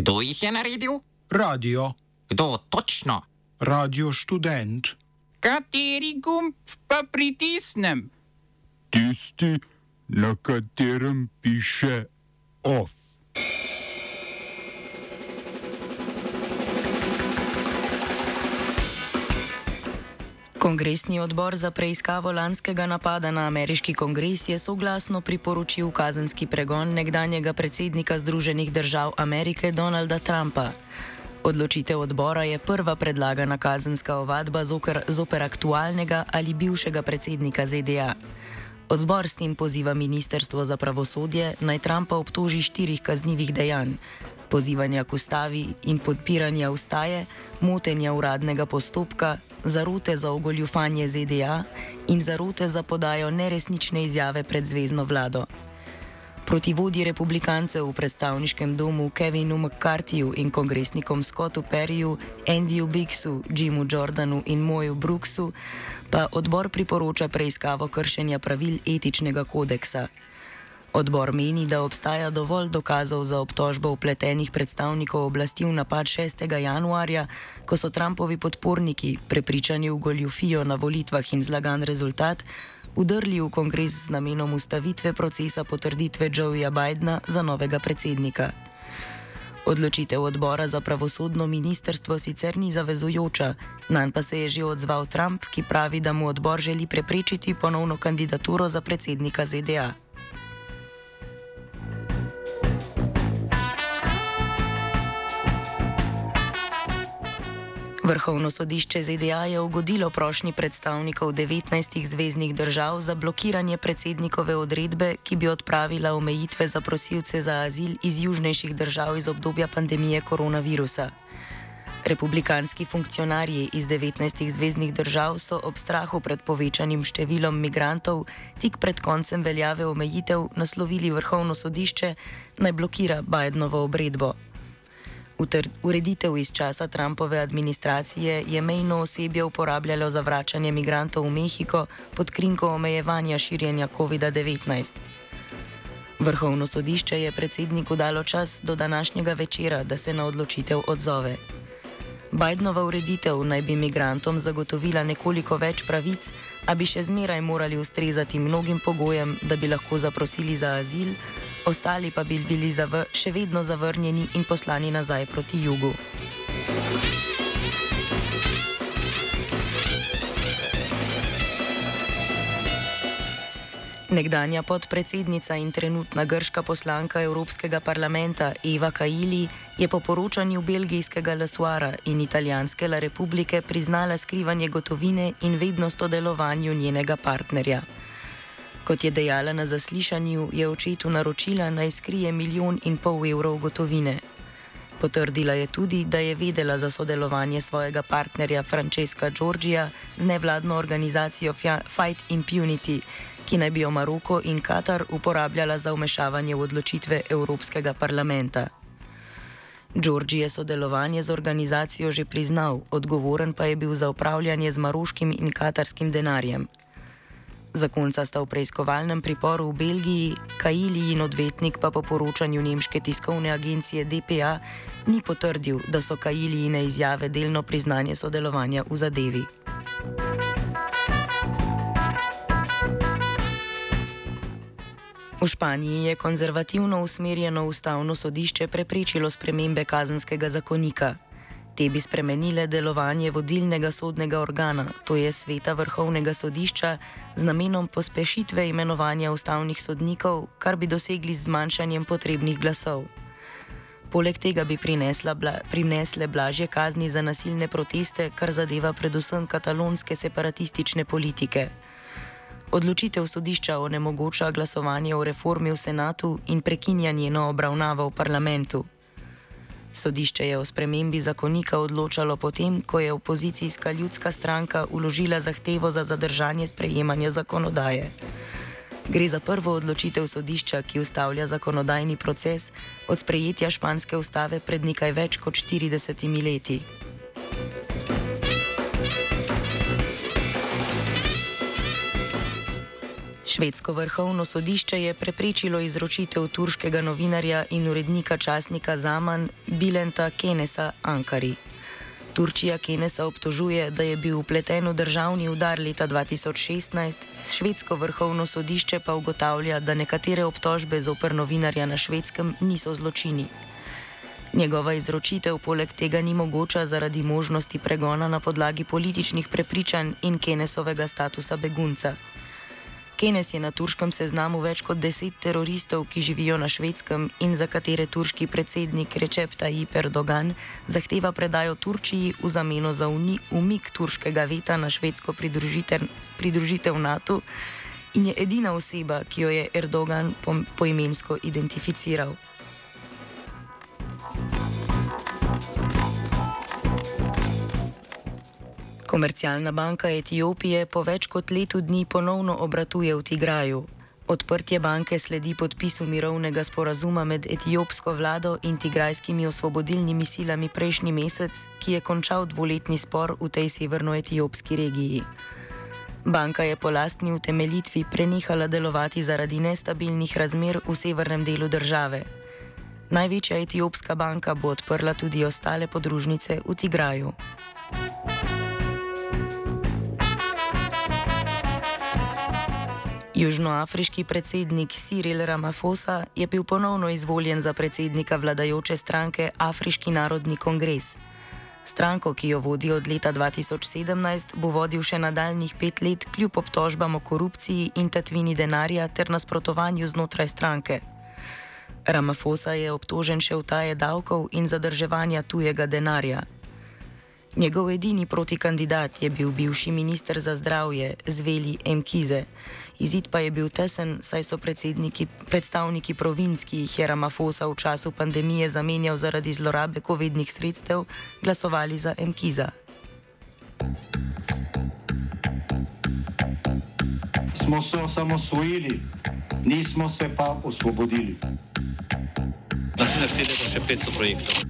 Kdo jih je naredil? Radio, Kdo točno? radio študent. Kateri gumb pa pritisnem? Tisti, na katerem piše OF. Kongresni odbor za preiskavo lanskega napada na ameriški kongres je soglasno priporočil kazenski pregon nekdanjega predsednika Združenih držav Amerike Donalda Trumpa. Odločitev odbora je prva predlagana kazenska ovadba zoper, zoper aktualnega ali bivšega predsednika ZDA. Odbor s tem poziva Ministrstvo za pravosodje naj Trumpa obtoži štirih kaznjivih dejanj: pozivanja k ustavi in podpiranja ustaje, motenja uradnega postopka, zarote za ogoljufanje ZDA in zarote za podajo neresnične izjave pred zvezdno vlado. Proti vodji republikancev v predstavniškem domu Kevinu McCarthyju in kongresnikom Scottu Perryju, Andyju Bigsu, Jimu Jordanu in Moju Brooksu pa odbor priporoča preiskavo kršenja pravil etičnega kodeksa. Odbor meni, da obstaja dovolj dokazov za obtožbo upletenih predstavnikov oblasti v napad 6. januarja, ko so Trumpovi podporniki, prepričani v goljufijo na volitvah in zlagan rezultat, udrli v kongres z namenom ustavitve procesa potrditve Joeja Bidna za novega predsednika. Odločitev odbora za pravosodno ministrstvo sicer ni zavezujoča, nanj pa se je že odzval Trump, ki pravi, da mu odbor želi preprečiti ponovno kandidaturo za predsednika ZDA. Vrhovno sodišče ZDA je ugodilo prošnji predstavnikov 19 zvezdnih držav za blokiranje predsednikove odredbe, ki bi odpravila omejitve za prosilce za azil iz južnejših držav iz obdobja pandemije koronavirusa. Republikanski funkcionarji iz 19 zvezdnih držav so ob strahu pred povečanim številom migrantov tik pred koncem veljave omejitev naslovili vrhovno sodišče naj blokira Bidenovo obredbo. Ureditev iz časa Trumpove administracije je mejno osebje uporabljalo za vračanje migrantov v Mehiko pod krinko omejevanja širjenja COVID-19. Vrhovno sodišče je predsedniku dalo čas do današnjega večera, da se na odločitev odzove. Bidenova ureditev naj bi migrantom zagotovila nekoliko več pravic, a bi še zmeraj morali ustrezati mnogim pogojem, da bi lahko zaprosili za azil, ostali pa bi bili zavr še vedno zavrnjeni in poslani nazaj proti jugu. Nekdanja podpredsednica in trenutna grška poslanka Evropskega parlamenta Eva Kaili je po poročanju belgijskega Lasuara in italijanske La Republike priznala skrivanje gotovine in vednost o delovanju njenega partnerja. Kot je dejala na zaslišanju, je očetu naročila naj skrije milijon in pol evrov gotovine. Potrdila je tudi, da je vedela za sodelovanje svojega partnerja Francesca Giorgia z nevladno organizacijo Fight Impunity, ki naj bi jo Maroko in Katar uporabljala za umešavanje v odločitve Evropskega parlamenta. Giorgi je sodelovanje z organizacijo že priznal, odgovoren pa je bil za upravljanje z maroškim in katarskim denarjem. Zakonca sta v preiskovalnem priporu v Belgiji, Kajili in odvetnik pa po poročanju nemške tiskovne agencije DPA ni potrdil, da so Kajili in izjave delno priznanje sodelovanja v zadevi. V Španiji je konzervativno usmerjeno ustavno sodišče preprečilo spremembe kazenskega zakonika. Te bi spremenile delovanje vodilnega sodnega organa, to je sveta vrhovnega sodišča, z namenom pospešitve imenovanja ustavnih sodnikov, kar bi dosegli z zmanjšanjem potrebnih glasov. Poleg tega bi bla, prinesle blažje kazni za nasilne proteste, kar zadeva predvsem katalonske separatistične politike. Odločitev sodišča onemogoča glasovanje o reformi v senatu in prekinja njeno obravnavo v parlamentu. Sodišče je o spremembi zakonika odločalo potem, ko je opozicijska ljudska stranka uložila zahtevo za zadržanje sprejemanja zakonodaje. Gre za prvo odločitev sodišča, ki ustavlja zakonodajni proces od sprejetja španske ustave pred nekaj več kot 40 leti. Švedsko vrhovno sodišče je preprečilo izročitev turškega novinarja in urednika časnika Zaman Bilenta Kenesa Ankari. Turčija Kenesa obtožuje, da je bil upleten v državni udar leta 2016, švedsko vrhovno sodišče pa ugotavlja, da nekatere obtožbe zoper novinarja na švedskem niso zločini. Njegova izročitev poleg tega ni mogoča zaradi možnosti pregona na podlagi političnih prepričanj in Kenesovega statusa begunca. Kenes je na turškem seznamu več kot deset teroristov, ki živijo na švedskem in za katere turški predsednik Recep Tayyip Erdogan zahteva predajo Turčiji v zameno za umik turškega veta na švedsko pridružitev NATO in je edina oseba, ki jo je Erdogan poimensko identificiral. Komercialna banka Etiopije po več kot letu dni ponovno obratuje v Tigraju. Odprtje banke sledi podpisu mirovnega sporazuma med etiopsko vlado in tigrajskimi osvobodilnimi silami prejšnji mesec, ki je končal dvoletni spor v tej severnoetiopski regiji. Banka je po lastni utemeljitvi prenehala delovati zaradi nestabilnih razmer v severnem delu države. Največja etiopska banka bo odprla tudi ostale podružnice v Tigraju. Južnoafriški predsednik Cyril Ramaphosa je bil ponovno izvoljen za predsednika vladajoče stranke Afriški narodni kongres. Stranko, ki jo vodi od leta 2017, bo vodil še nadaljnih pet let kljub obtožbam o korupciji in tatvini denarja ter nasprotovanju znotraj stranke. Ramaphosa je obtožen še utaje davkov in zadrževanja tujega denarja. Njegov edini protikandidat je bil bivši minister za zdravje Zveli Mkize. Izid pa je bil tesen, saj so predstavniki provinc, ki jih je Ramafosa v času pandemije zamenjal zaradi zlorabe COVID-nih sredstev, glasovali za Mkiza. Smo se osamosvojili, nismo se pa osvobodili. Naslednje število še 500 projektov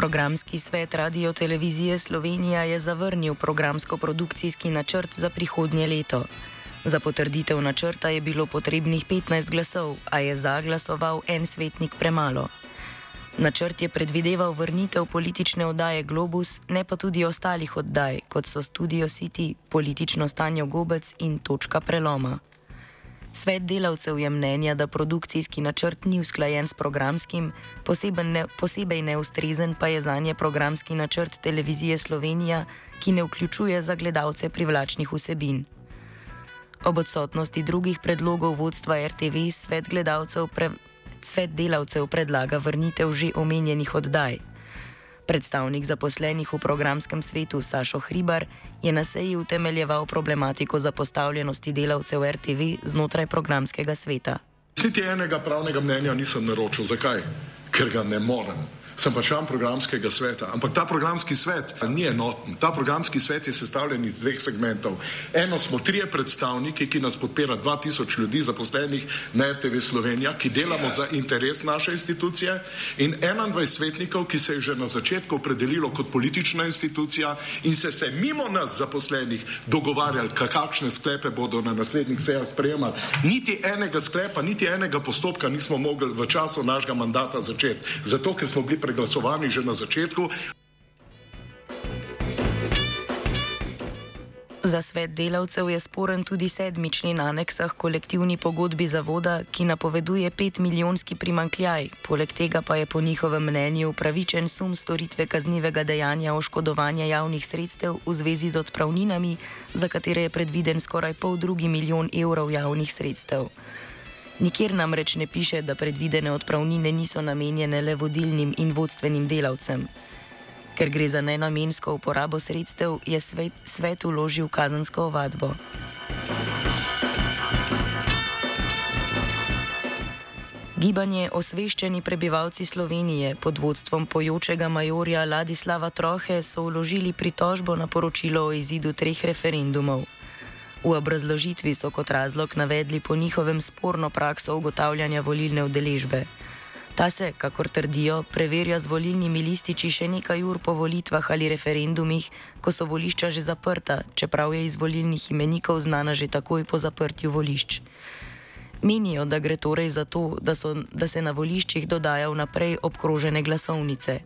Programski svet Radio Televizije Slovenija je zavrnil programsko-produkcijski načrt za prihodnje leto. Za potrditev načrta je bilo potrebnih 15 glasov, a je za glasoval en svetnik premalo. Načrt je predvideval vrnitev politične oddaje Globus, ne pa tudi ostalih oddaj, kot so Studio City, politično stanje Gobec in Točka preloma. Svet delavcev je mnenja, da produkcijski načrt ni usklajen s programskim, ne, posebej neustrezen pa je za nje programski načrt televizije Slovenija, ki ne vključuje za gledalce privlačnih vsebin. Ob odsotnosti drugih predlogov vodstva RTV svet, pre, svet delavcev predlaga vrnitev že omenjenih oddaj. Predstavnik zaposlenih v programskem svetu Sašo Hribar je na seji utemeljeval problematiko zapostavljenosti delavcev RTV znotraj programskega sveta. Siti enega pravnega mnenja nisem naročil. Zakaj? Ker ga ne morem sem pa član programskega sveta. Ampak ta programski svet ni enoten. Ta programski svet je sestavljen iz dveh segmentov. Eno smo trije predstavniki, ki nas podpira 2000 ljudi zaposlenih na RTV Slovenija, ki delamo za interes naše institucije in 21 svetnikov, ki se je že na začetku opredelilo kot politična institucija in se se mimo nas zaposlenih dogovarjali, kakšne sklepe bodo na naslednjih sejah sprejemali. Niti enega sklepa, niti enega postopka nismo mogli v času našega mandata začeti. Zato, ker smo bili pred preglasovani že na začetku. Za svet delavcev je sporen tudi sedmi člen aneksah kolektivni pogodbi zavoda, ki napoveduje pet milijonski primankljaj. Poleg tega pa je po njihovem mnenju upravičen sum storitve kaznivega dejanja oškodovanja javnih sredstev v zvezi z odpravninami, za katere je predviden skoraj pol drugi milijon evrov javnih sredstev. Nikjer namreč ne piše, da predvidene odpravnine niso namenjene le vodilnim in vodstvenim delavcem. Ker gre za nenamensko uporabo sredstev, je svet, svet uložil kazansko ovadbo. Gibanje osveščeni prebivalci Slovenije pod vodstvom pojočega majorja Ladislava Trohe so vložili pritožbo na poročilo o izidu treh referendumov. V obrazložitvi so kot razlog navedli po njihovem sporno prakso ugotavljanja volilne udeležbe. Ta se, kakor trdijo, preverja z volilnimi lističi še nekaj ur po volitvah ali referendumih, ko so volišča že zaprta, čeprav je iz volilnih imenikov znana že takoj po zaprtju volišč. Menijo, da gre torej za to, da, so, da se na voliščih dodaja vnaprej obkrožene glasovnice.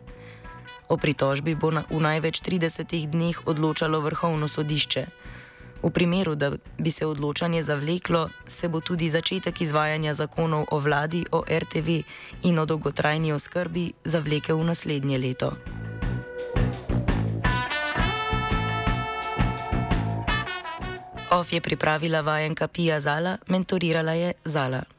O pritožbi bo na, v največ 30 dneh odločalo vrhovno sodišče. V primeru, da bi se odločanje zavleklo, se bo tudi začetek izvajanja zakonov o vladi, o RTV in o dolgotrajni oskrbi zavlekel v naslednje leto. OF je pripravila vajenka Pija Zala, mentorirala je Zala.